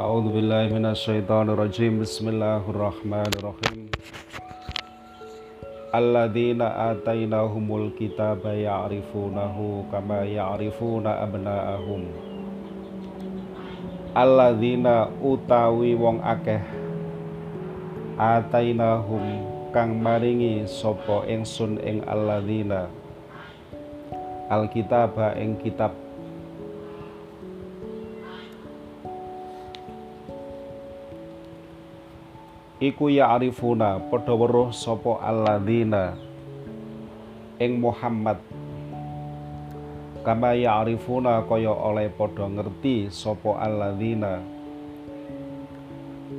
أعوذ بالله من الشيطان الرجيم بسم الله الرحمن الرحيم الذين آتيناهم الكتاب يعرفونه كما يعرفون أبناءهم Alladzina utawi wong akeh atainahum kang maringi sapa ingsun ing alladzina alkitaba ing kitab iku ya'rifuna padha weruh sapa alladzina ing Muhammad. Kama ya'rifuna kaya oleh padha ngerti sapa alladzina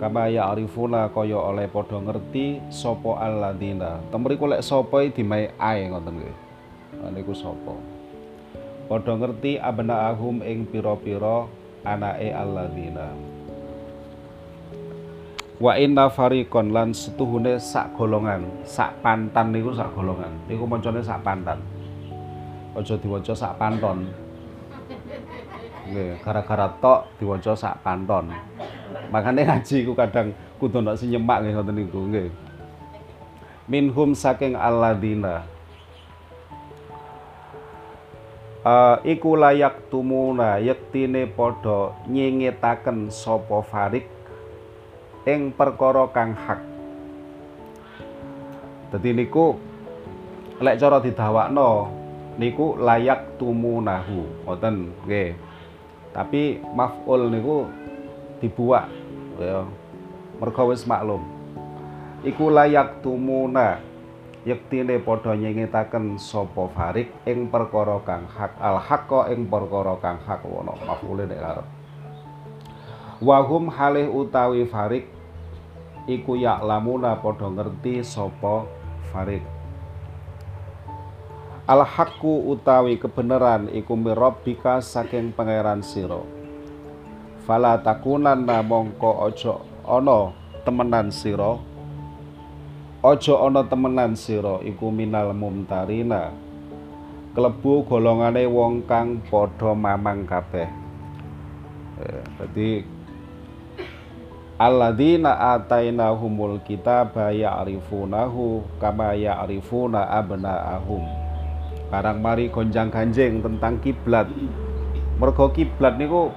kama ya'rifuna kaya oleh padha ngerti sapa alladzina temriku lek sapa dimae ae ngoten nggih niku sapa? Padha ngerti abnaahum ing pira-pira anake alladzina wa inna fariqon lan setuhune sak golongan sak pantan niku sak golongan. Niku macane sak pantan. Aja diwaca sak panton. Nggih gara-gara tok diwaca sak panton. Makanya ngaji ku kadang kudu ndak sing nyemak nggih ngoten niku nggih. Minhum saking alladzina uh, iku layak tumuna yektine padha nyengetaken sapa farik ing perkara kang hak. Dadi niku lek cara didawakno niku layak tumunahu, ngoten nggih. Tapi maf'ul niku dibuak ya. Mergo wis maklum. Iku layak tumuna yektine padha nyengetaken sapa farik ing perkara kang hak al haqqa ing perkara kang hak wono maf'ule nek arep wahum halih utawi farik iku lamuna padha ngerti sapa farik al haqqu utawi kebenaran iku mirabbika saking pangeran sira. Fala takunanna mongko aja ana temenan sira. Aja ana temenan sira iku minal mumtarina. Klebu golongane wong kang padha mamang kabeh. Eh, jadi alladzina atainahumul kitaba ya'rifunahu kama ya'rifuna abna'ahum. Barang mari gonjang-ganjing tentang kiblat. Mergo kiblat niku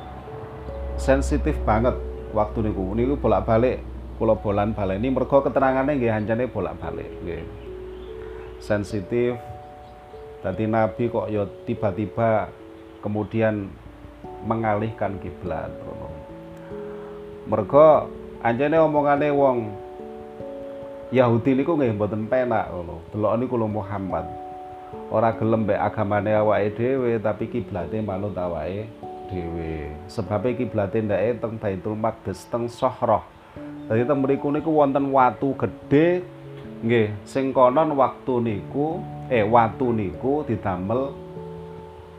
sensitif banget waktu niku. Niku bolak-balik kula bolan baleni mergo keterangane nggih hancane bolak-balik nggih. Sensitif. Tadi Nabi kok ya tiba-tiba kemudian mengalihkan kiblat mergo anjene omongane wong Yahudi niku nggih mboten penak ngono. Delok niku lho Muhammad. Ora gelem mbek agamane awake dhewe tapi kiblate manut awake dhewe. Sebabe kiblate ndake teng Baitul Maqdis teng Sohroh. Dadi teng mriku niku wonten watu gedhe nggih sing konon waktu niku eh watu niku didamel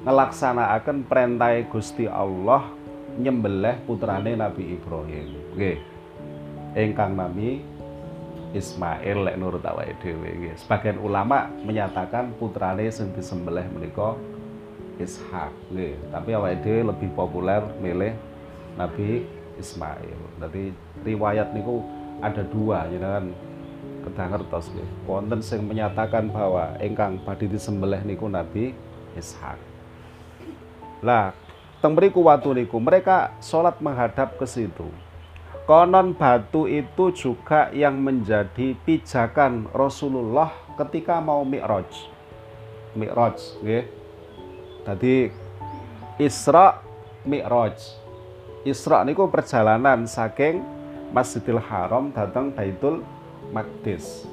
ngelaksanakaken perintah Gusti Allah nyembelih putrane Nabi Ibrahim. Nggih. Ingkang nami Ismail lek nurut awake dhewe nggih. Sebagian ulama menyatakan putrane sing disembelih menika Ishak nggih. Tapi awake dhewe lebih populer milih Nabi Ismail. Jadi riwayat niku ada dua ya kan kedah ngertos nggih. Wonten sing menyatakan bahwa ingkang badhe disembelih niku Nabi Ishak. Lah, teng mriku watu niku mereka sholat menghadap ke situ. Konon batu itu juga yang menjadi pijakan Rasulullah ketika mau Mi'raj. Mi'raj, nggih. Tadi Isra Mi'raj. Isra niku perjalanan saking Masjidil Haram datang Baitul Maqdis.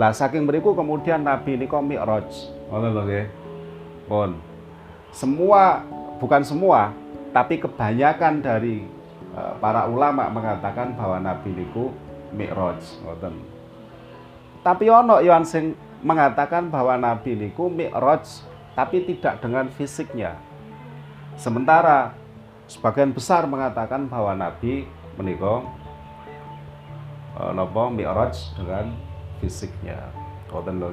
Lah saking mriku kemudian Nabi niku Mi'raj. Ngoten lho nggih. Pun. Semua bukan semua, tapi kebanyakan dari uh, para ulama mengatakan bahwa Nabi niku Mi'raj, ngoten. Tapi ono yang sing mengatakan bahwa Nabi niku Mi'raj tapi tidak dengan fisiknya. Sementara sebagian besar mengatakan bahwa Nabi menika uh, napa Mi'raj dengan fisiknya. Ngoten lho.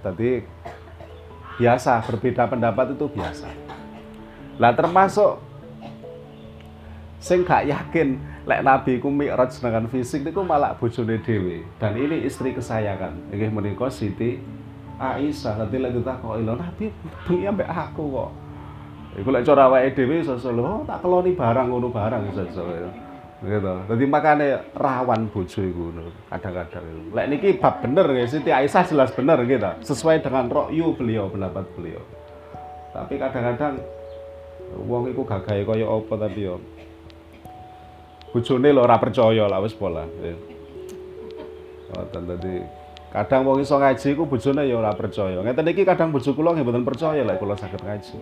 Tadi biasa berbeda pendapat itu biasa. Lah termasuk sing gak yakin lek nabi ku mi'raj dengan fisik niku malah bojone dhewe. Dan ini istri kesayangan. Nggih menika Siti Aisyah nanti lagi tak kok ilo nabi bengi ambek aku kok? Iku lek cara awake dhewe iso oh, tak keloni barang ngono barang iso gitu jadi makanya rawan bojo iku kadang-kadang lek niki bab bener ya Siti Aisyah jelas bener gitu sesuai dengan rokyu beliau pendapat beliau tapi kadang-kadang wong iku gagahe kaya apa tapi yo bojone lho ora percaya lah wis pola. Ngoten dadi kadang wong iso ngaji ku bojone ya ora percaya. Ngeten iki kadang bojo kula nggih mboten percaya lek kula saged ngaji.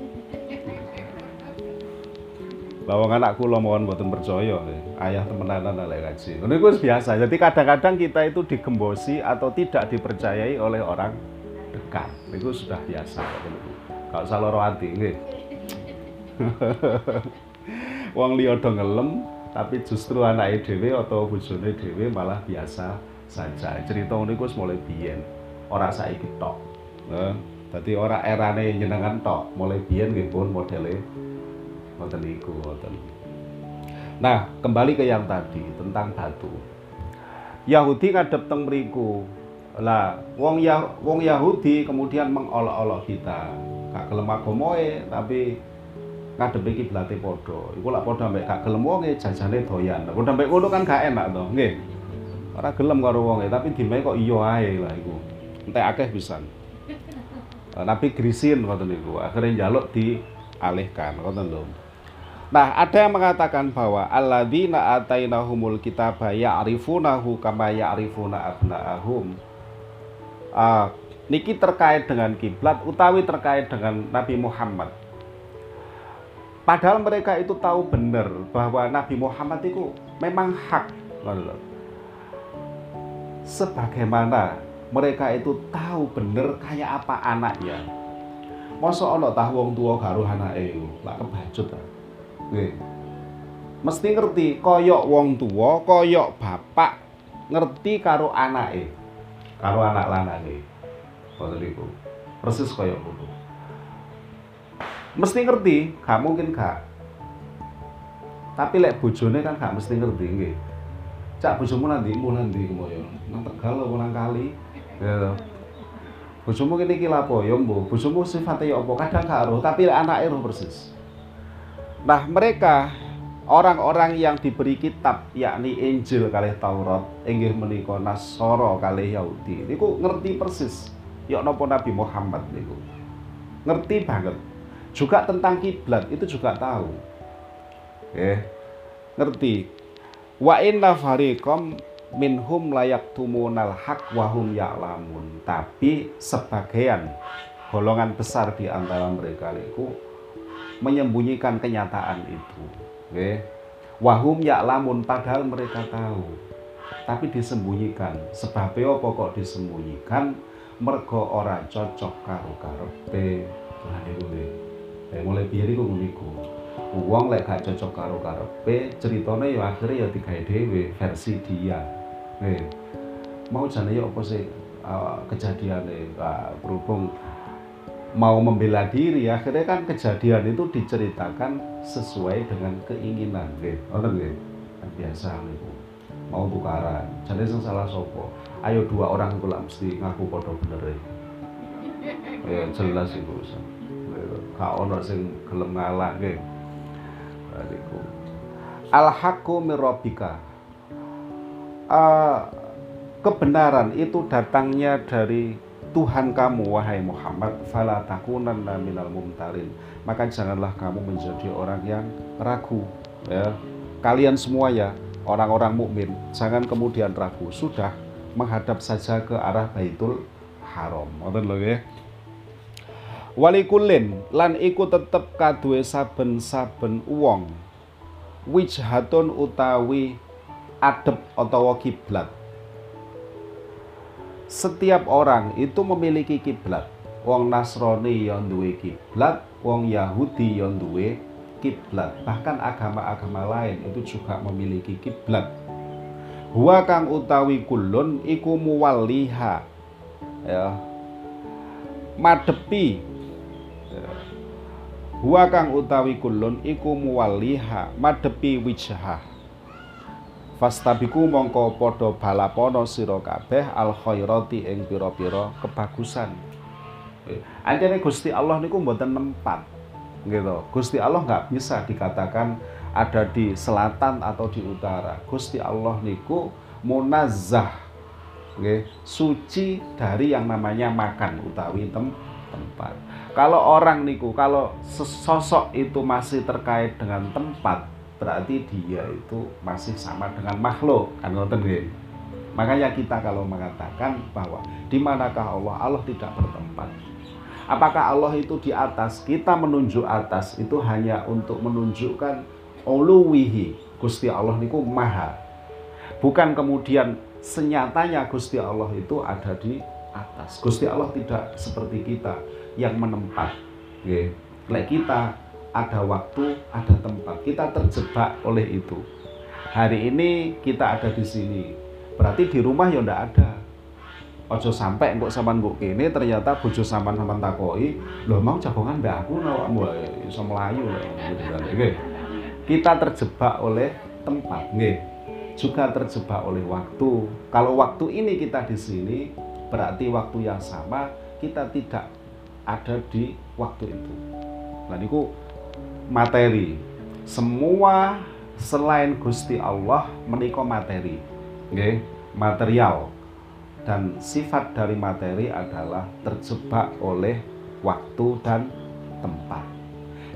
Lawang anak kula mohon mboten percaya, ayah temenanan lek ngaji. Ngono iku biasa. Jadi kadang-kadang kita itu digembosi atau tidak dipercayai oleh orang dekat. Itu sudah biasa Kalau usah loro ati nggih. Wong liya do ngelem, tapi justru anak dhewe atau bojone dhewe malah biasa saja cerita ini gue mulai biyen ora saiki tok nah, dadi ora erane nyenengan tok mulai biyen nggih pun modele ngoten niku ngoten nah kembali ke yang tadi tentang batu Yahudi ngadep teng mriku lah wong ya wong Yahudi kemudian mengolok-olok kita gak gelem agamoe tapi ngadepi kiblate padha. Iku lak padha mbek gak gelem wonge jajane doyan. Padha mbek ngono kan gak enak to, nggih. Ora gelem karo wonge, tapi dimae kok iya ae lah iku. Entek akeh pisan. Nabi grisin ngoten niku. Akhirnya njaluk dialihkan ngoten lho. Nah, ada yang mengatakan bahwa alladzina atainahumul kitaba ya'rifunahu kama ya'rifuna abna'ahum. Uh, niki terkait dengan kiblat utawi terkait dengan Nabi Muhammad Padahal mereka itu tahu benar bahwa Nabi Muhammad itu memang hak. Sebagaimana mereka itu tahu benar kayak apa anaknya. Masa ono tahu wong tua karo anake iku, lak kebacut ta. Mesti ngerti koyok wong tua, koyok bapak ngerti karo anake. Karo anak lanang Ngoten iku. Persis koyok ngono. Mesti ngerti gak mungkin gak. Tapi lek bojone kan gak mesti ngerti nggih. Cak bojomu nanti mu nanti kemoyo nang tegal apa kali? Ya. Bojomu kene iki ya mbuh bojomu sifate ya apa? Kadang gak roh tapi anake roh persis nah mereka orang-orang yang diberi kitab yakni Injil kali Taurat inggih menika Nasara kali Yahudi niku ngerti persis ya napa Nabi Muhammad niku ngerti banget juga tentang kiblat itu juga tahu. Eh, ngerti. Wa inna fariqam minhum layak tumunal hak wahum ya'lamun. Tapi sebagian golongan besar di antara mereka itu menyembunyikan kenyataan itu. Eh, wahum ya'lamun padahal mereka tahu. Tapi disembunyikan. Sebabnya apa kok disembunyikan? Mergo ora cocok karo karepe. Niku eh, mulai biar iku ngono iku wong lek gak cocok karo karepe ceritane ya akhirnya ya digawe dhewe versi dia eh mau jane ya apa sih uh, kejadiannya uh, berhubung mau membela diri akhirnya kan kejadian itu diceritakan sesuai dengan keinginan nggih ngoten nggih kan biasa niku mau tukaran jadi sing salah sopo? Ayo dua orang kula mesti ngaku padha bener ya jelas iku gak ono sing gelem ngalahke niku al haqqu mirabika uh, kebenaran itu datangnya dari Tuhan kamu wahai Muhammad fala takunanna minal mumtarin maka janganlah kamu menjadi orang yang ragu ya. Kalian semua ya orang-orang mukmin jangan kemudian ragu. Sudah menghadap saja ke arah Baitul Haram. Ngoten lho ya walikulin lan iku tetep kaduwe saben-saben wong. Wijhatun utawi adep utawa kiblat setiap orang itu memiliki kiblat. Wong Nasrani yang duwe kiblat wong Yahudi yang duwe kiblat. Bahkan agama-agama lain itu juga memiliki kiblat. Huwa kang utawi kulun iku muwalliha ya madepi. Wa kang utawi kulun iku muwalliha madepi wijhah Fastabiku mongko padha balapono sira kabeh al khairati ing pira-pira kebagusan. Anjane Gusti Allah niku mboten nempat. Gitu. Gusti Allah nggak bisa dikatakan ada di selatan atau di utara. Gusti Allah niku munazzah. Okay. suci dari yang namanya makan utawi tem tempat. Kalau orang niku, kalau sosok itu masih terkait dengan tempat, berarti dia itu masih sama dengan makhluk kan ngoten nggih makanya kita kalau mengatakan bahwa di manakah Allah Allah tidak bertempat. Apakah Allah itu di atas? Kita menunjuk atas itu hanya untuk menunjukkan uluwihi. Gusti Allah niku maha. Bukan kemudian senyatanya Gusti Allah itu ada di atas. Gusti Allah tidak seperti kita yang menempat. Nggih. kita ada waktu, ada tempat. Kita terjebak oleh itu. Hari ini kita ada di sini. Berarti di rumah ya ndak ada. Ojo sampai engkok sampean mbok kene ternyata bojo sampean sampean takoi, lho mau jagongan mbak aku awakmu iso melayu nggih. Kita terjebak oleh tempat, nggih. Juga terjebak oleh waktu. Kalau waktu ini kita di sini, berarti waktu yang sama kita tidak ada di waktu itu. Nah niku materi. Semua selain Gusti Allah menika materi. Nggih, material. Dan sifat dari materi adalah terjebak oleh waktu dan tempat.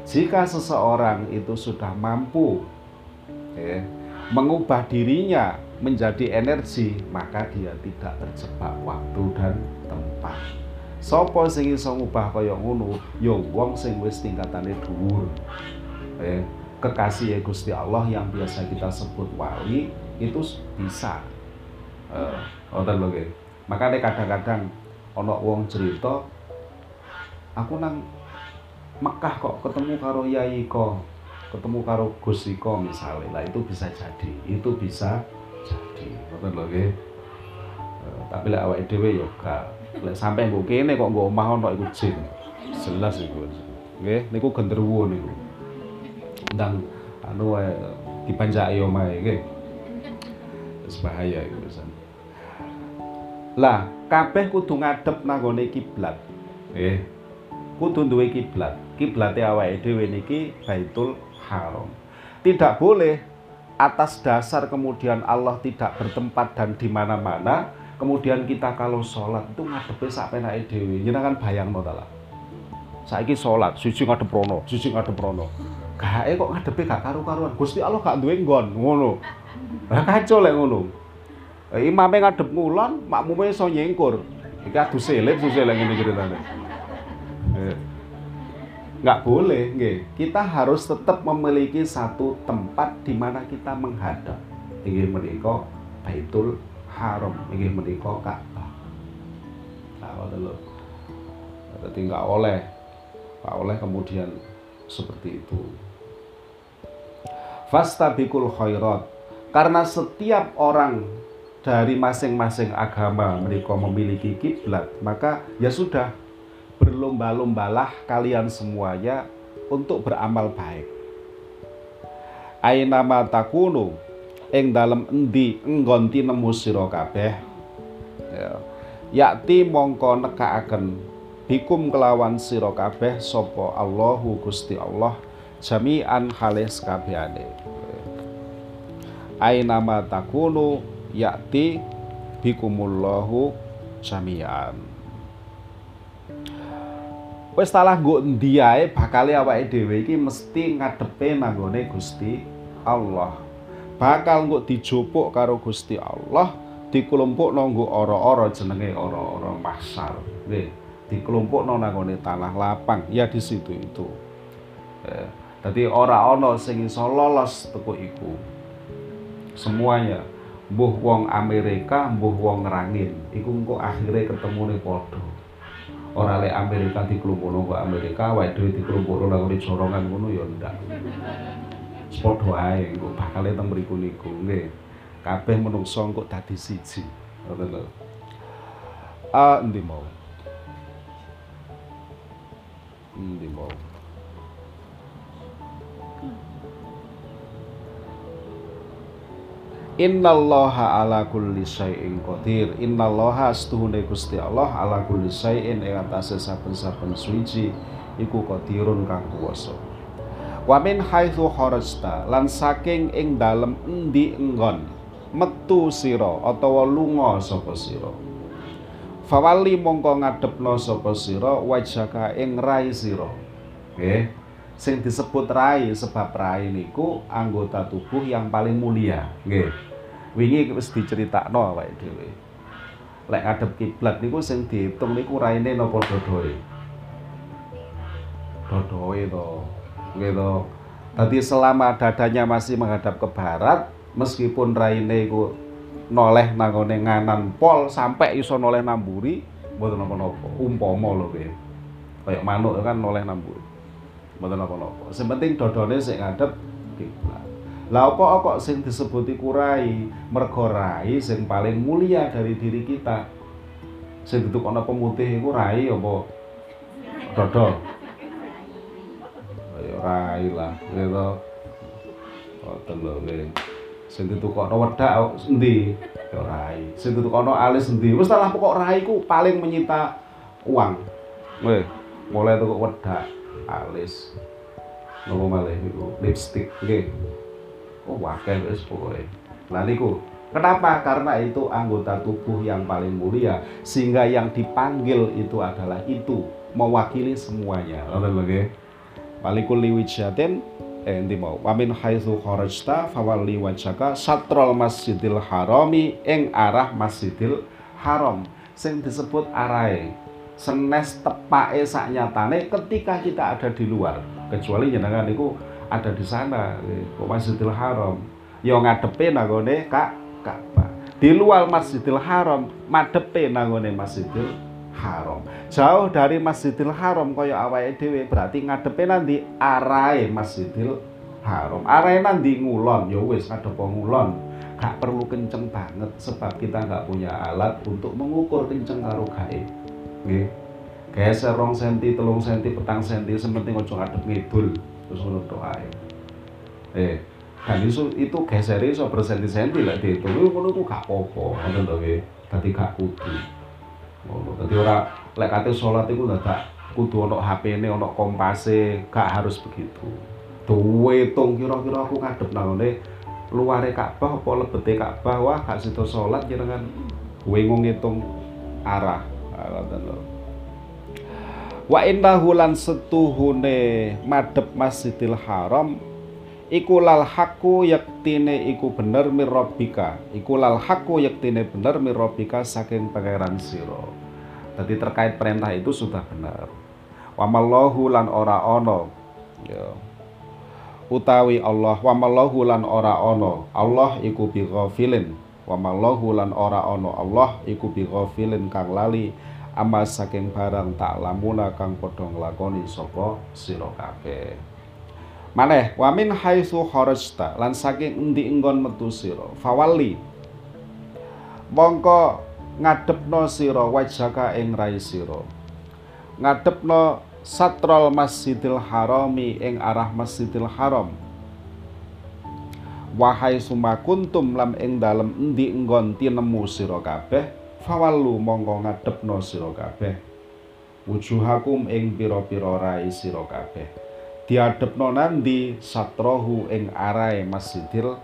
Jika seseorang itu sudah mampu eh, mengubah dirinya menjadi energi, maka dia tidak terjebak waktu dan tempat. Sopo sing iso ngubah kaya ngono? Ya wong sing wis tingkatane dhuwur. Eh, kekasih ya Gusti Allah yang biasa kita sebut wali itu bisa. Eh, wonten lho makanya kadang-kadang ono wong cerita aku nang Mekah kok ketemu karo Yai kok ketemu karo Gus Iko misalnya lah itu bisa jadi. Itu bisa jadi. Wonten lho nggih. Eh, tapi lek awake dhewe ya gak Lek sampai nggo kene kok nggo omah ono iku jin. Jelas iku. Nggih, niku genderuwo niku. Ndang anu wae dipanjaki omahe nggih. Wis bahaya iku pisan. Lah, kabeh kudu ngadep nang gone kiblat. Nggih. Kudu duwe kiblat. Kiblate awake dhewe niki Baitul Haram. Tidak boleh atas dasar kemudian Allah tidak bertempat dan di mana-mana kemudian kita kalau sholat itu ngadepe sak penake dhewe. Jenengan bayangno ta lah saiki sholat siji ngadep rono siji ngadep rono. Gae kok ngadepe gak karu-karuan. Gusti Allah gak duwe nggon ngono. Lah kacau lek ngono. Eh, imame ngadep ngulon makmume iso nyengkur. Iki adu selip susah lek ngene ceritane. Eh, nggak boleh nggih. Kita harus tetap memiliki satu tempat di mana kita menghadap. Inggih menika Baitul haram ingin menika Ka'bah. Nah, lho. Dadi enggak oleh Pak oleh kemudian seperti itu. Fastabikul khairat. Karena setiap orang dari masing-masing agama mereka memiliki kiblat, maka ya sudah berlomba-lombalah kalian semuanya untuk beramal baik. Aina takunu ing dalem endi? Enggon tinemu sira kabeh. Ya. Yakti mongko nekaaken bikum kelawan sira kabeh sapa Allahu Gusti Allah jami'an halis kabehane. Nama takunu yakti bikumullahu jami'an. Wis talah nggo endi ae bakale awake dhewe iki mesti ngadepe nanggone Gusti Allah bakal nggo dijupuk karo Gusti Allah dikelompokno nggo ora-ora jenenge ora-ora mahsyar nggih dikelompokno nang tanah lapang. Ya di situ itu. Eh, jadi ora ana sing iso lolos teko iku. Semuanya mbuh wong Amerika mbuh wong ngerangin iku engko akhirnya ketemu nih padha. Ora lek Amerika dikelompokno kok Amerika wae dhewe dikelompokno nang jorongan ngono ya ndak Padha ae engko bakal teng mriku niku nggih. Kabeh menungso engko dadi siji. Ngoten lho. Ah endi mau? Endi mau? Innallaha ala kulli syai'in qadir. Innallaha astuhune Gusti Allah ala kulli syai'in ing atase saben-saben suci iku qadirun kang kuwasa. Wa min haitsu kharajta lan saking ing dalem endi enggon metu sira utawa lunga sapa sira. Fawali mongko ngadepno sapa sira wajaka ing rai sira. Nggih. Sing disebut rai sebab rai niku anggota tubuh yang paling mulia. Nggih wingi wis diceritakno awake dhewe lek ngadep kiblat niku sing diitung niku raine napa dodoe dodoe to nggih to dadi selama dadanya masih menghadap ke barat meskipun raine iku noleh nangone nganan pol sampai iso noleh namburi mboten napa-napa. Umpama lho nggih kaya manuk kan noleh namburi mboten napa-napa. Sing penting dodone sing ngadep kiblat lah apa kok sing disebut iku rai? Mergo rai sing paling mulia dari diri kita. Sing ditukokno pemutih iku rai apa? Dodol? Rai lah, gitu. Oh, lho nggih. Sing ditukokno wedak endi? Ya rai. Sing ditukokno alis endi? Wis lah pokok rai ku paling menyita uang. Weh, mulai tukok wedak, alis. Nopo malih iku lipstick nggih oh wakil wis pokoke nah niku Kenapa? Karena itu anggota tubuh yang paling mulia sehingga yang dipanggil itu adalah itu mewakili semuanya. Ngoten lho Walikul liwijatin eh endi mau. Wa min haitsu kharajta fawalli wajhaka satrul masjidil harami ing arah Masjidil Haram. Sing disebut arahe senes tepake sak nyatane ketika kita ada di luar. Kecuali jenengan niku ada di sana kok Masjidil Haram. Yo ngadepe nangone Kak Ka'bah di luar Masjidil Haram madepe nangone Masjidil Haram. Jauh dari Masjidil Haram kaya awake dhewe berarti ngadepe nanti arahe Masjidil Haram. Arahe nanti ngulon yo wis ngadep ngulon. Gak perlu kenceng banget sebab kita nggak punya alat untuk mengukur kenceng karo gaib nggih. Geser rong senti telung senti petang senti sementing ojo ngadep ngidul terus ngono tok ae. Eh dan itu itu geser iso bersenti-senti lek dihitung itu ngono gak apa-apa ngoten to nggih. Dadi gak kudu ngono dadi ora lek kate salat iku dadak kudu ono HP-ne ono kompase gak harus begitu. Duwe hitung kira-kira aku ngadep nangone luare Ka'bah apa lebete Ka'bah? Wah gak sida salat jenengan. Wingung ngitung arah. Ngoten lho. Wa innahu lan setuhune madhep Masjidil Haram iku lal haqqu yaktine iku bener mirrobika iku lal haqqu yaktine bener mirrobika saking pangeran sira. Jadi terkait perintah itu sudah benar wa mallahu lan ora ono ya. Utawi Allah wa mallahu lan ora ono Allah iku bi ghafilin. Wa mallahu lan ora ono Allah iku bi ghafilin kang lali. Ama saking barang tak lamuna kang padha nglakoni sapa sira maneh wa min haitsu kharajta? Lan saking endi enggon metu sira? Fawali mongko ngadepno sira wajaka ing rai sira. Ngadepno satrol masjidil harami ing arah masjidil haram. Wahai sumakuntum lam ing dalem endi enggon tinemu sira kabeh? Fawallu mongko ngadepno sira kabeh. Wujuhakum ing pira-pira rai sira kabeh diadepno nandi satrohu ing arahe Masjidil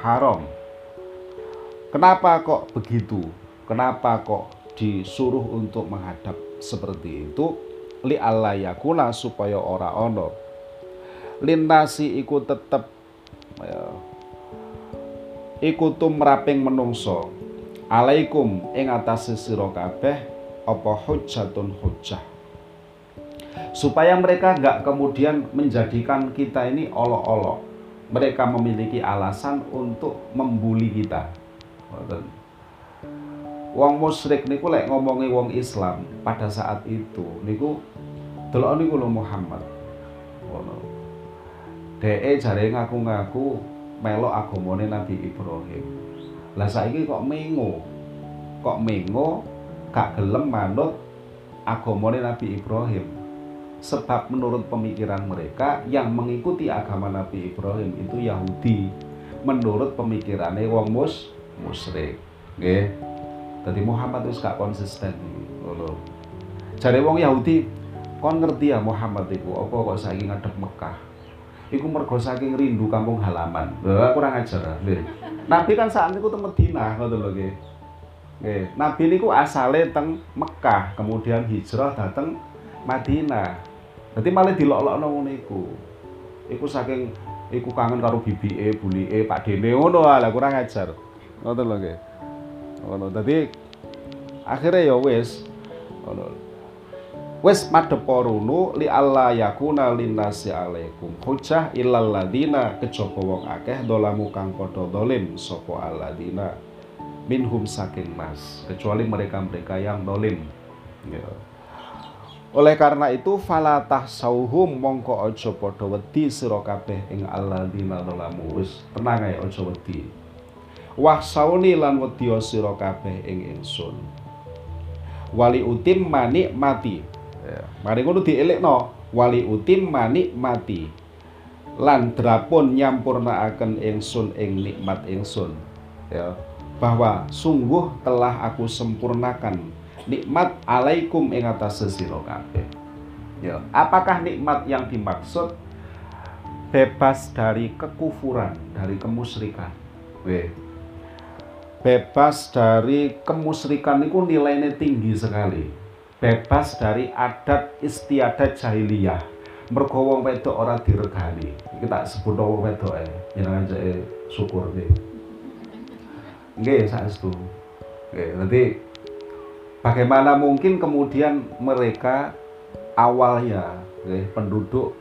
Haram. Kenapa kok begitu? Kenapa kok disuruh untuk menghadap seperti itu? Li yakuna supaya ora ono lintasi iku tetep ya, iku tumraping menungso. Alaikum ing atase sira kabeh apa hujjatun hujjah supaya mereka nggak kemudian menjadikan kita ini olok-olok. Mereka memiliki alasan untuk membuli kita. Wong musyrik niku lek ngomongi wong Islam pada saat itu niku delok niku lho Muhammad. Ngono. Dhek jare ngaku-ngaku melok agamane Nabi Ibrahim. Lah saiki kok mengo. Kok mengo gak gelem manut agamane Nabi Ibrahim. Sebab menurut pemikiran mereka yang mengikuti agama Nabi Ibrahim itu Yahudi. menurut pemikirannya wong mus musyrik. Nggih. Dadi Muhammad wis gak konsisten. Ngono. Jare wong Yahudi kon ngerti ya Muhammad iku apa kok saiki ngadep Mekah? Iku mergo saking rindu kampung halaman. Lha kurang ajar nggih Nabi kan saat itu teng Madinah ngoten lho nggih. Nggih. Nabi niku asale teng Mekah kemudian hijrah dateng Madinah dadi malah dilok-lokno ngono iku iku saking iku kangen karo bibike, bulike, Pak Dene ngono lah kurang ajar. Ngoten lho nggih. Ngono. Dadi akhirnya ya wis ngono. Rono li Allah yakuna linnasi alaikum hujjah illal ladina kejaba wong akeh dolamu kang padha dolim sapa alladina minhum saking mas kecuali mereka-mereka yang dolim. Ya. Oleh karena itu falatah sauhum mongko ojo padha wedi sira kabeh ing alladzina zalamu wis tenang ae ojo wedi. Wah sauni lan wedi sira kabeh ing ingsun. Wali utim manik mati. Ya, mari ngono dielekno. Wali utim manik mati. Lan drapun nyampurnaaken ingsun ing nikmat ingsun. Ya, bahwa sungguh telah aku sempurnakan nikmat alaikum ing atas sira kabeh. Ya, apakah nikmat yang dimaksud bebas dari kekufuran, dari kemusyrikan? Weh. Bebas dari kemusyrikan itu nilainya tinggi sekali. Bebas dari adat istiadat jahiliyah. Mergo wong wedok ora diregani. Kita sebut wong wedok e, jenengan syukur nggih. Nggih, saestu. Nggih, nanti Bagaimana mungkin kemudian mereka awalnya eh, penduduk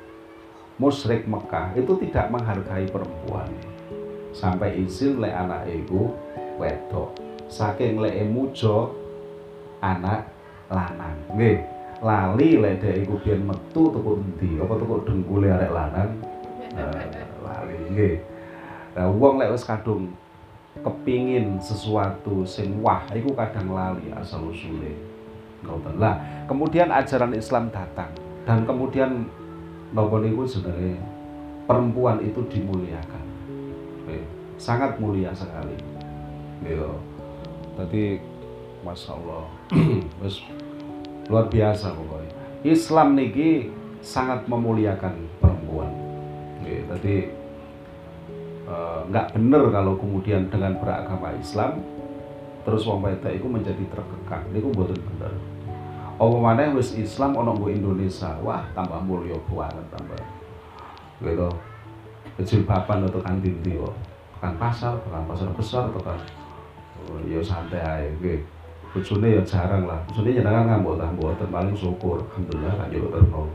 musyrik Mekah itu tidak menghargai perempuan. Sampai izin le anak ibu wedok. Saking le mujo anak lanang. Nggih. Lali le dhek iku biyen metu tuku endi? Apa tuku dengkule arek lanang? Uh, lali. Nggih. Nah wong lek wis kadung kepingin sesuatu sing wah itu kadang lali asal ngoten. Lah kemudian ajaran Islam datang dan kemudian nopo niku sebenarnya perempuan itu dimuliakan. Oke. sangat mulia sekali. Gitu tadi masya Allah luar biasa pokoknya Islam niki sangat memuliakan perempuan. Tadi Eh, nggak uh, bener kalau kemudian dengan beragama Islam terus wong wedok itu menjadi terkekang. Niku mboten bener. Apa mana wis Islam ono nggo Indonesia wah tambah mulia banget tambah. Gitu kecil papan atau kan dinti kok. Kan pasar kan pasar besar atau kan oh, ya santai aja bojone ya jarang lah. Bojone jenengan ngambok ta mboten. Paling syukur alhamdulillah kan yo terno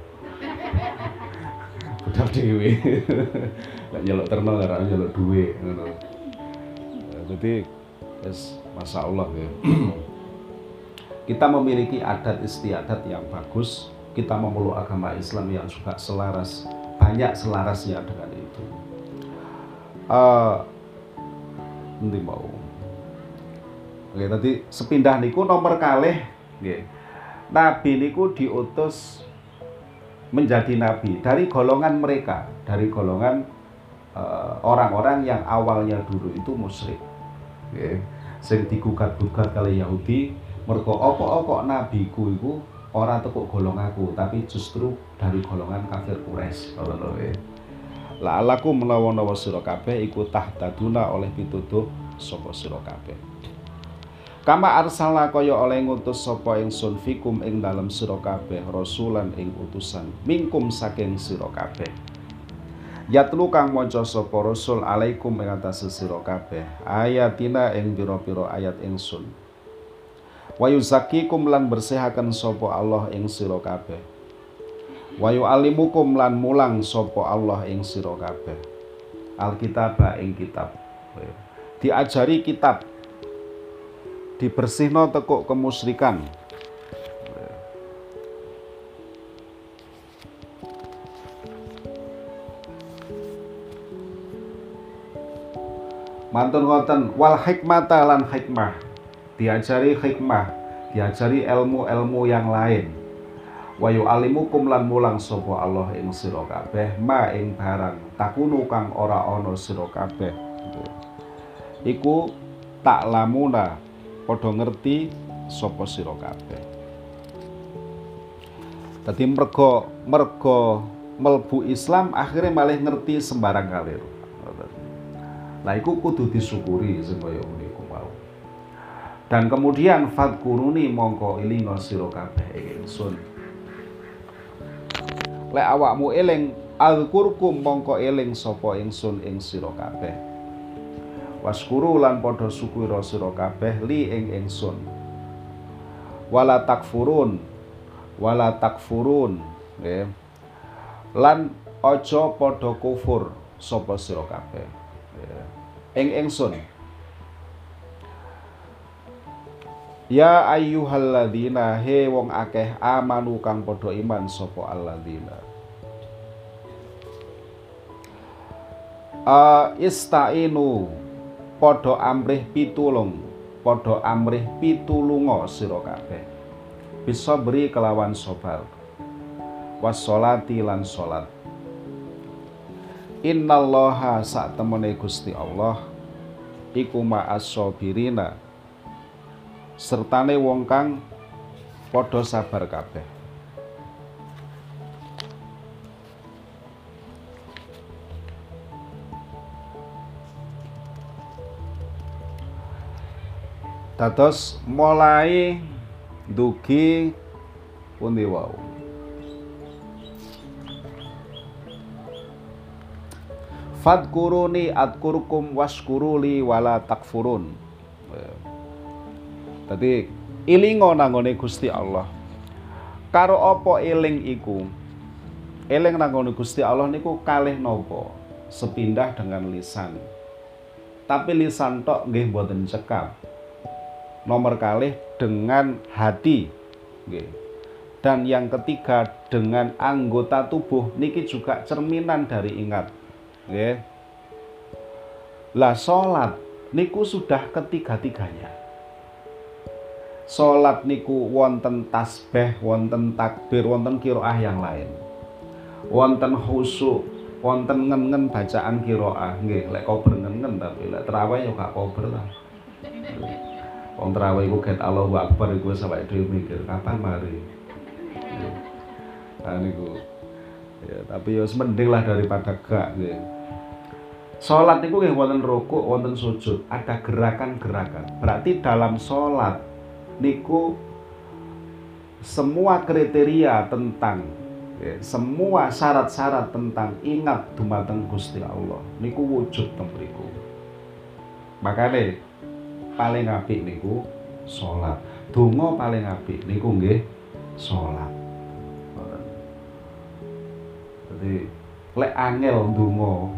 budal dhewe gak nyelok terno karena nyelok duit ngono. Jadi yes, masya Allah ya. Kita memiliki adat istiadat yang bagus kita memeluk agama Islam yang juga selaras banyak selarasnya dengan itu. Uh, nanti mau. Oke, tadi sepindah niku nomor kalih nggih. Nabi niku diutus menjadi nabi dari golongan mereka, dari golongan orang-orang yang awalnya dulu itu musyrik okay. sing digugat-gugat kali Yahudi mergo opo-opo nabiku iku ora tekuk golonganku tapi justru dari golongan kafir Quraisy ngono lho La alaku melawan sira kabeh iku tahtaduna oleh pituduh sapa sira kabeh. Kama arsalna kaya oleh ngutus sapa ingsun fikum ing dalem sira kabeh rasulan ing utusan mingkum saking sira kabeh. Yatlu kang maca sapa rasul alaikum ing atas sira kabeh ayatina ing pira-pira ayat ingsun. Wa yuzakkikum lan bersihaken sapa Allah ing sira kabeh. Wa yu'allimukum lan mulang sapa Allah ing sira kabeh. Alkitab ing kitab. Diajari kitab. Dibersihno tekuk kemusyrikan. Mantun ngoten wal hikmata lan hikmah. Diajari hikmah. Diajari ilmu-ilmu yang lain. Wa yu'allimukum lan mulang sapa Allah ing sira kabeh. Ma ing barang takunu kang ora ana sira kabeh. Iku tak lamuna. Padha ngerti sapa sira kabeh. Dadi mergo mergo melbu Islam akhirnya malah ngerti sembarang kalir Nah, iku kudu disyukuri sing kaya niku mau. Dan kemudian fadkuruni mongko ilinga sira kabeh ingsun. Lek awakmu eling alkurkum mongko eling sapa ingsun ing sira kabeh. Waskuru lan padha syukur sira kabeh li ing ingsun. Wala takfurun wala takfurun. Lan aja padha kufur sapa sira kabeh ing ingsun Ya ayyuhalladzina he wong akeh amanu kang padha iman sapa alladzina. Uh, istainu padha amrih pitulung padha amrih pitulunga sira kabeh. Bisa beri kelawan sabar wassolati lan salat Innallaha sak temene Gusti Allah iku ma'as sabirina sertane wong kang padha sabar kabeh. Dados mulai dugi pundi wau Fadkuruni adkurkum waskuruli wala takfurun. Tadi ilingo nangone Gusti Allah. Karo apa eling iku? Eling nangone Gusti Allah niku kalih nopo sepindah dengan lisan. Tapi lisan tok nggih mboten cekap. Nomor kalih dengan hati. Nggih. Dan yang ketiga dengan anggota tubuh niki juga cerminan dari ingat Lah salat niku sudah ketiga-tiganya. Salat niku wonten tasbih, wonten takbir, wonten kiroah yang lain. Wonten khusyuk, wonten ngen-ngen bacaan kiroah. Nggih, lek kober ngen-ngen tapi lek terawih yo gak kober lah. Wong terawih iku get Allahu Akbar iku sampai dhewe mikir kapan mari. Nah niku ya tapi ya mending lah daripada gak gitu. Sholat itu nggih wonten rukuk, wonten sujud, ada gerakan-gerakan. Berarti dalam sholat niku semua kriteria tentang ya, semua syarat-syarat tentang ingat dumateng Gusti Allah niku wujud teng mriku. Makane paling apik niku sholat. Donga paling apik niku nggih sholat. Jadi lek angel donga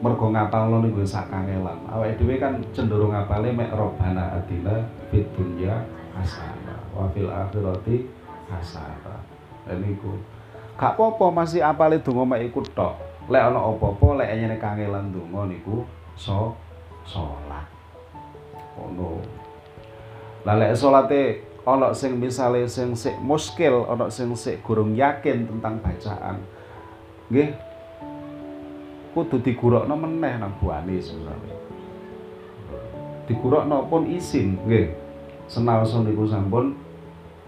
mergo ngapalno niku sak kangelan. Awake dhewe kan cenderung ngapale mek robana adina fid dunya hasanah wa fil akhirati hasanah. Lan niku gak apa-apa masih apale donga mek iku tok. Lek ana apa-apa lek nyene kangelan donga niku so salat. Ono. Lah lek salate ana sing misale sing sik muskil, ana sing sik gurung yakin tentang bacaan. Nggih, kudu digurokno meneh nang buane sebenarnya. Digurokno pun isin, nggih. Senaosa niku sampun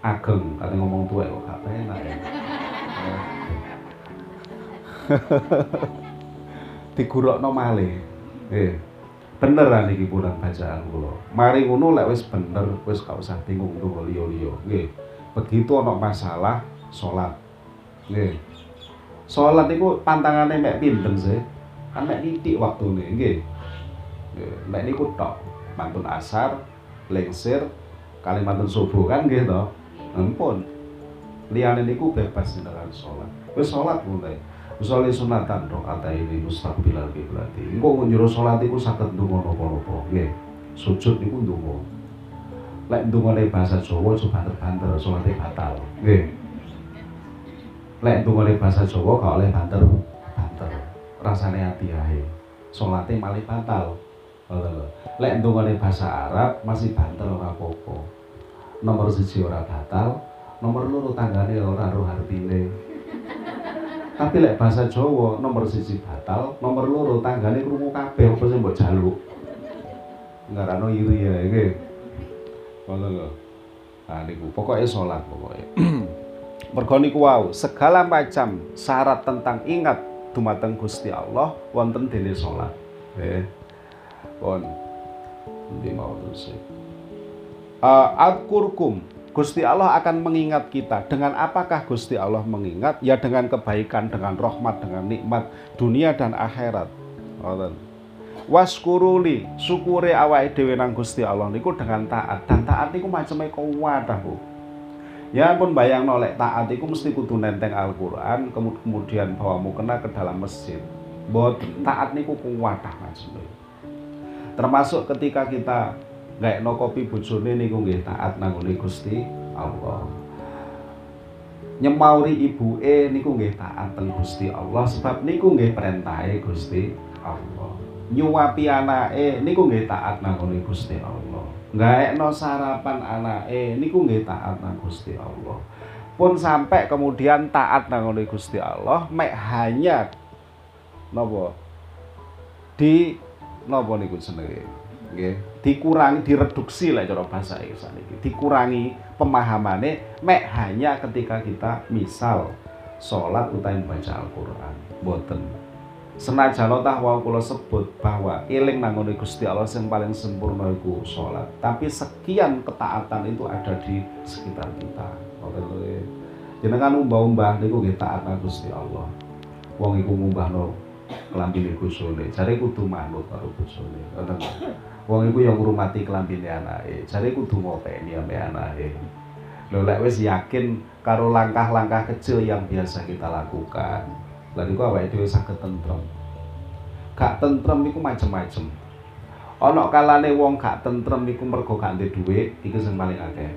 ageng, kate ngomong tuwek kok gak penak ya. digurokno malih. Nggih. Bener niki punan bacaan kula. Mari ngono lek wis bener, wis gak usah bingung tunggu liya-liya. Nggih. Begitu ana masalah salat. Nggih. Salat niku pantangane mek pinten sih? kan mek waktu waktune nggih mek niku tok mantun asar lengsir kali mantun subuh kan nggih to ampun liyane niku bebas dengan sholat wis sholat mulai Misalnya sunatan kata ini mustaqbilal kiblati. Engko njero salat iku saged ndonga napa-napa. Nggih. Sujud niku ndonga. Lek ndongane bahasa Jawa aja banter-banter salate batal. Nggih. Lek ndongane bahasa Jawa gak oleh banter rasane ati ae. Salate malih batal. Lek ndongane bahasa Arab masih banter ora apa-apa. Nomor siji ora batal, nomor loro tanggane ora roh artine. Tapi lek bahasa Jawa nomor siji batal, nomor loro tanggane krungu kabeh apa sing mbok jaluk. Ngarano iri ya iki. Ngono lho. Nah niku pokoke salat pokoke. Mergo niku wau, segala macam syarat tentang ingat dumateng Gusti Allah wonten dene salat. Nggih. Pun. Ndi mau terus. Uh, Al-Qurkum Gusti Allah akan mengingat kita. Dengan apakah Gusti Allah mengingat? Ya dengan kebaikan, dengan rahmat, dengan nikmat dunia dan akhirat. Waskuruli, syukure awake dhewe nang Gusti Allah niku dengan taat. Dan taat niku macamnya kuwadah, Bu. Ya pun bayang nolek taat itu mesti kudu nenteng Al-Quran kemudian bawa mukena ke dalam masjid. Buat taat niku kuwadah macamnya. Termasuk ketika kita nggak no kopi bojone niku nggih taat nanggone Gusti Allah nyemauri ibu e niku nggih taat teng Gusti Allah sebab niku nggih perintahe Gusti Allah nyuwapi anake niku nggih taat nanggone Gusti Allah no sarapan anake. Niku nggih taat nang Gusti Allah. Pun sampai kemudian taat nanggone Gusti Allah mek hanya nopo di nopo niku jenenge? Nggih. Dikurangi direduksi lah cara bahasa Inggris ini dikurangi pemahamannya mek hanya ketika kita misal sholat utawi baca Al-Qur'an. Boten senajan tah wau kula sebut bahwa eling nangone Gusti Allah yang paling sempurna iku sholat tapi sekian ketaatan itu ada di sekitar kita. Jenengan umbah-umbah niku nggih taat Gusti Allah. Wong iku ngumbahno kelambine bojone jare kudu manut karo bojone ngoten Wong iku yang ngurmati kelambine anake. Jare kudu ngopeni ambek anake. Lho lek wis yakin karo langkah-langkah kecil yang biasa kita lakukan, lha niku awake dhewe saged tentrem. Gak tentrem iku macem-macem. Ana kalane wong gak tentrem iku mergo gak ndek dhuwit, iku sing paling akeh.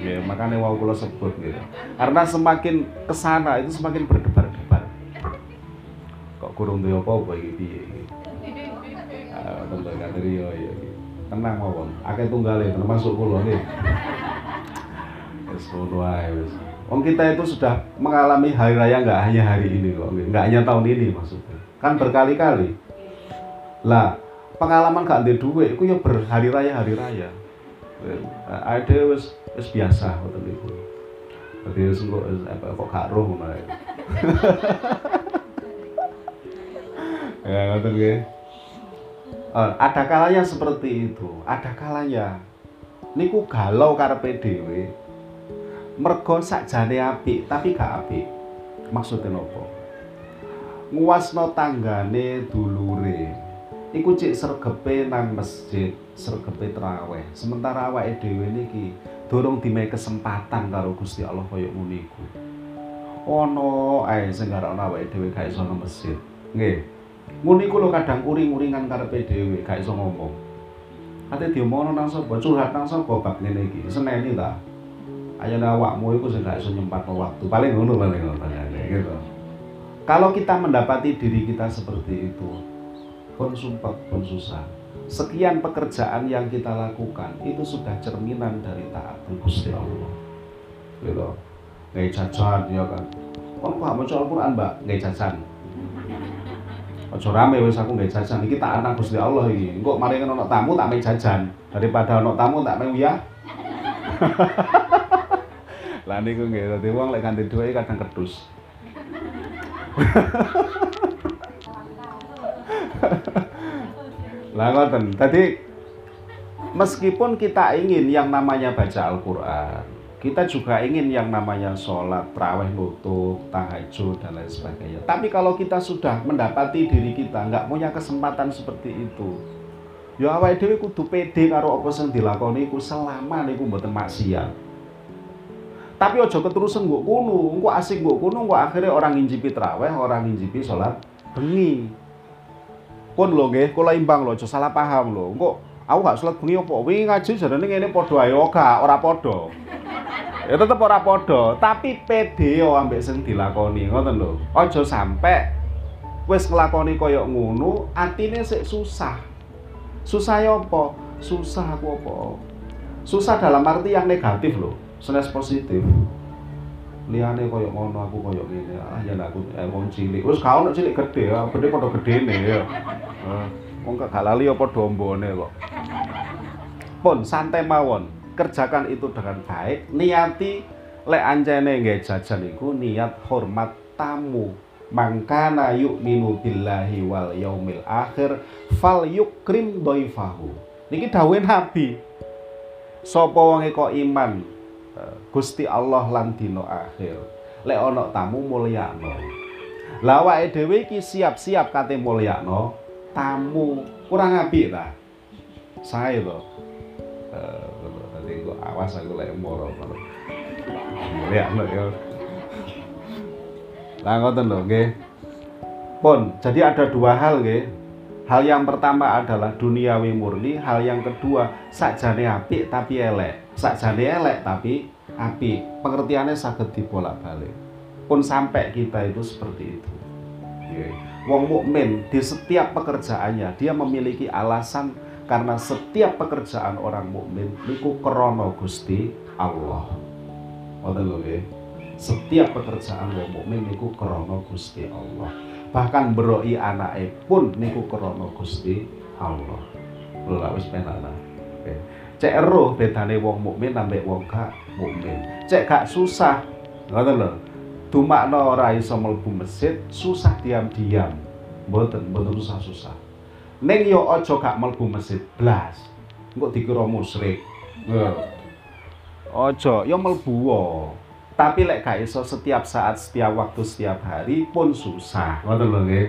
Ya, makanya wau kula sebut gitu. Karena semakin ke sana itu semakin berdebar-debar. Kok kurung duwe apa-apa iki piye tentang Kadrio ya. Tenang mawon. Akeh tunggale termasuk kula nggih. Wis ngono ae wis. Wong kita itu sudah mengalami hari raya nggak hanya hari ini kok, nggak hanya tahun ini maksudnya. Kan berkali-kali. Lah, pengalaman gak ndek dhuwit iku ya berhari raya hari raya. Ada wis wis biasa ngoten niku. Dadi wis kok apa kok gak roh Ya ngoten. Uh, ada kalanya seperti itu, ada kalanya niku galau karepe dhewe. Mergo sakjane apik tapi gak apik. Maksudnya nopo? Nguasno tanggane dulure. Iku cik sergepe nang masjid, sergepe traweh. Sementara awake dhewe niki dorong dimai kesempatan karo Gusti Allah kaya ngono iku. Ono ae sing garakno awake dhewe gak nang masjid. Nggih. Ngono lho kadang uring-uringan karepe dhewe, gak iso ngomong. Ate diomongno nang sapa, curhat nang sapa bab ngene iki. Seneni ta. Ayane awakmu sing gak iso nyempatno waktu. Paling ngono paling ngono gitu. Kalau kita mendapati diri kita seperti itu, pun sumpah, pun susah. Sekian pekerjaan yang kita lakukan itu sudah cerminan dari taat Gusti Allah. Gitu. Gak jajan ya kan. Kok Pak maca Al-Qur'an, Mbak? Gak jajan. Ojo rame wis aku nggak jajan iki tak anak Gusti Allah iki. Engko mari ono tamu tak main jajan daripada ono tamu tak main ya. Lah niku nggih dadi wong lek ganti dhuwit kadang kedus. Lah ngoten. Tadi meskipun kita ingin yang namanya baca Al-Qur'an, kita juga ingin yang namanya sholat, terawih, nutup, tahajud, dan lain sebagainya. Tapi kalau kita sudah mendapati diri kita nggak punya kesempatan seperti itu, ya awal dewi kudu pede karo apa sing dilakoni iku selama niku mboten maksiat. Tapi ojo keterusan gue kuno, gue asik gue kuno, gue akhirnya orang ngincipi terawih, orang ngincipi sholat bengi. Pun lo nggih, kula imbang lo, ojo salah paham lo. Engko aku gak sholat bengi apa? Wingi ngaji jarane ngene padha ae ora ora padha ya tetep ora podo tapi pede yo ambek sing dilakoni ngoten lho aja sampe wis nglakoni kaya ngono atine sik susah susah ya apa susah aku apa susah dalam arti yang negatif loh senes positif. Liyane koyo ngono aku koyo ngene. Ah ya aku eh, wong cilik. Wis gak ono cilik gede ya gede padha gedene ya. Wong gak lali apa dombone kok. Pun santai mawon. Kerjakan itu dengan baik. Niati lek ancene nggih jajan iku niat hormat tamu. Mangkana yu'minu billahi wal yaumil akhir fal yukrim doifahu. Niki dawuhe nabi. Sapa wonge kok iman Gusti Allah lan dina akhir lek ana tamu mulyakno lah awake dhewe iki siap-siap kate mulyakno tamu kurang apik ta sae to eh kok awas aku lek moro mulyakno ya Lah ngoten lho nggih. Pun, jadi ada dua hal nggih. Hal yang pertama adalah duniawi murni, hal yang kedua sakjane apik tapi elek. Sakjane elek tapi apik. Pengertiannya saged dibolak-balik. Pun sampai kita itu seperti itu. Nggih. Wong mukmin di setiap pekerjaannya dia memiliki alasan karena setiap pekerjaan orang mukmin niku krana Gusti Allah. Lho setiap pekerjaan wong mukmin niku krana Gusti Allah. Bahkan beroi anake pun niku krana Gusti Allah. Lha wis penak. Cek eruh bedane wong mukmin ambek wong gak mukmin. Cek gak susah. Ngoten lho. Dumakno ora iso mlebu masjid, susah diam-diam. Mboten, mboten susah-susah. Ning yo aja gak mlebu masjid blas. Engko dikira musyrik. Ojo, yo mlebu tapi lek gak iso setiap saat setiap waktu setiap hari pun susah ngoten lho nggih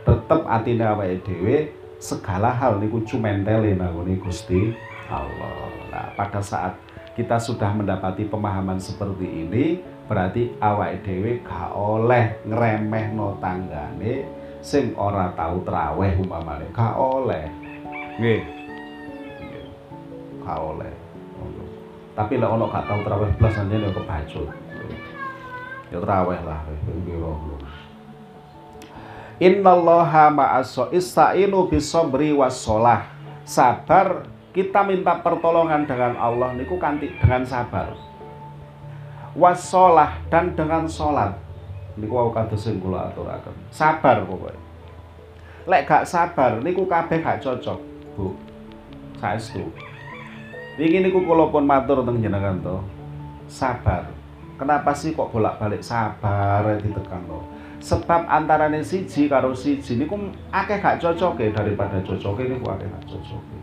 tetep atine awake dhewe segala hal niku cumentele nangone Gusti Allah. Nah pada saat kita sudah mendapati pemahaman seperti ini berarti awake dhewe gak oleh ngremehno tanggane sing ora tahu traweh umpamane. Gak oleh. Nggih. Gak oleh. Tapi lek ono gak tau traweh blas anjene kebacut ya traweh lah piro Innallaha ma'aso istainu bisobri wassolah Sabar kita minta pertolongan dengan Allah niku kanti dengan sabar. Wassolah dan dengan sholat. Niku aku kados sing kula aturaken. Sabar pokoknya lek gak sabar niku kabeh gak cocok Bu. Saestu. Iki niku kula pun matur teng jenengan to. Sabar. Kenapa sih kok bolak-balik sabar ditekan lo? Sebab antarane siji karo siji niku akeh gak cocok daripada cocok niku akeh gak cocok.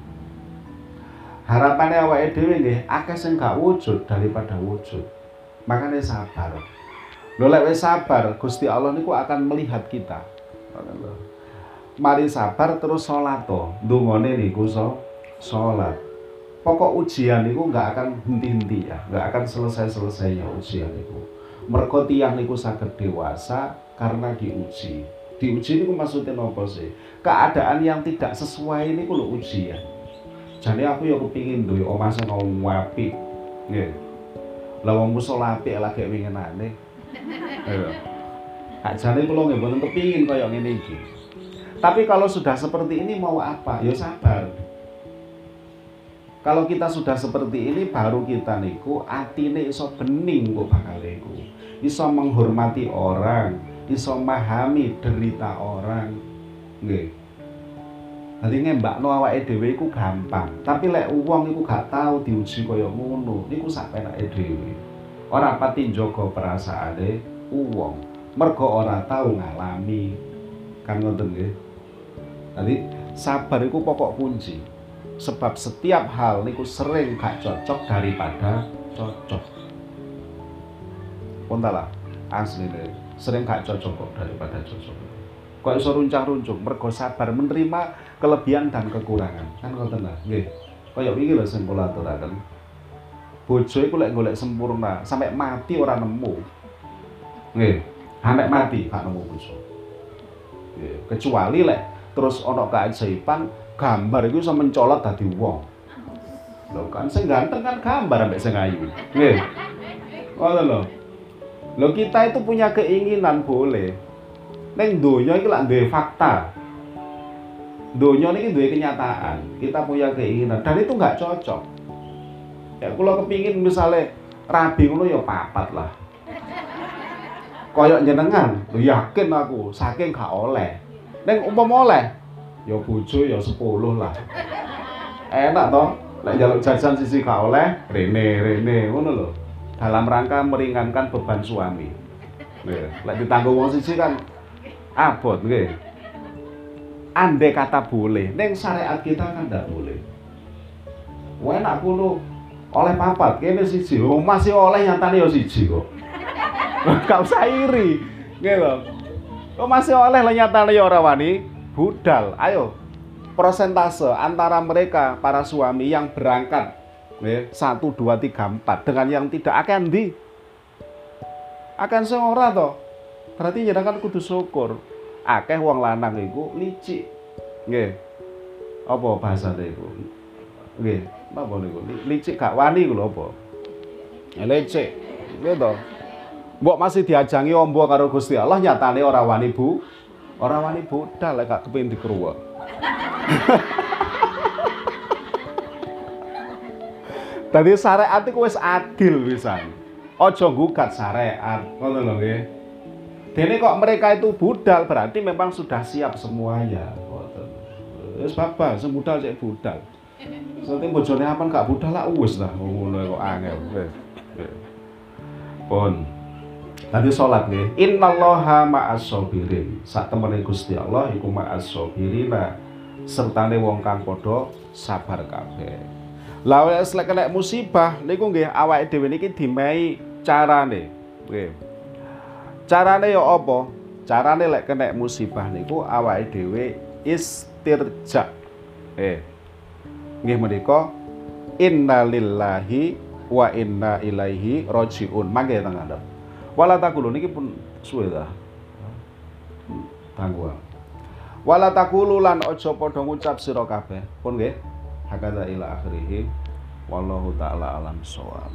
Harapannya awake dhewe nggih akeh sing gak wujud daripada wujud. Makanya sabar. Lho lek sabar, Gusti Allah niku akan melihat kita. Mari sabar terus salat to. Ndungone niku so salat pokok ujian itu nggak akan henti-henti ya, nggak akan selesai-selesainya ujian itu. Mergo tiyang niku saged dewasa karena diuji. Diuji niku maksudnya nopo sih? Keadaan yang tidak sesuai niku lho ujian. Jadi aku ya kepingin duwe omah sing apik. Nggih. Lah wong musala apik lagi wingenane. Ayo. Kak jane kula nggih mboten kepingin kaya ngene iki. Tapi kalau sudah seperti ini mau apa? Ya sabar. Kalau kita sudah seperti ini baru kita niku atine iso bening kok bakal iku. Iso menghormati orang, iso memahami derita orang. Nggih. Dadi ngembakno awake dhewe iku gampang, tapi lek wong iku gak tahu diuji kaya ngono, niku sak penake dhewe. Ora pati njaga perasaane wong, mergo ora tahu ngalami. Kan ngoten nggih. Dadi sabar iku pokok kunci sebab setiap hal niku sering gak cocok daripada cocok Pontala asli deh sering gak cocok daripada cocok kok iso runcang-runcung? Mergo sabar menerima kelebihan dan kekurangan. Kan ngoten lah nggih. Kaya iki lho sing kula aturaken. Bojo iku lek golek sempurna sampai mati ora nemu. Nggih. Sampai mati gak nemu bojo. Kecuali lek terus ono keajaiban gambar itu bisa mencolot tadi wong. Lho kan sing ganteng kan gambar ambek sing ayu. Nggih. Ngono lho. Lho kita itu punya keinginan boleh neng donya iki lak duwe fakta. Donya ini duwe kenyataan kita punya keinginan dan itu nggak cocok. Ya kalau kepingin misalnya rabi ngono ya papat lah. Koyok jenengan lu yakin aku saking gak oleh. Neng umpama oleh ya bojo ya 10 lah. Enak toh lek jaluk jajan sisi gak oleh rene rene ngono lho. Dalam rangka meringankan beban suami. Lek ditanggung wong siji kan abot nggih. Andai kata boleh neng syariat kita kan tidak boleh. Wah enak kulo. Oleh papat kene siji. Oh, masih oleh nyatane ya siji kok. Gak usah iri gitu kok masih oleh lah nyatane ya ora wani. Budal ayo. Persentase antara mereka para suami yang berangkat satu dua tiga empat dengan yang tidak akan di? Akan seorang toh berarti kan kudu syukur akeh wong lanang iku licik. Nggih. Apa bahasane iku? Nggih. Napa niku? Licik gak wani iku lho apa? Ya licik. Nggih to. Mbok masih diajangi ombo karo Gusti Allah nyatane ora wani bu ora wani budal lek gak kepengin dikruwek Tadi syariat itu wis adil pisan. Ojo gugat syariat, ngono lho nggih. Dene kok mereka itu budal berarti memang sudah siap semuanya. Wis bapak, semudal cek budal. Soalnya bojone apa gak budal lah wis lah ngono kok angel. Pun. Tadi sholat nih. Innallaha ma'as sabirin. Sak temene Gusti Allah iku ma'as sabirina sertane wong kang padha sabar kabeh. Lah lek kena musibah niku nggih awake dhewe niki dimehi carane. Nggih. Carane ya apa? Carane lek kena musibah niku awake dhewe istirja. Eh. Nggih menika innalillahi wa inna ilaihi rajiun. Mangke teng ngadep. Wala takulu niki pun suwe ta. Tangguh wala takulu lan aja padha ngucap sira kabeh pun nggih hakadha ila akhirih wallahu taala alam shawab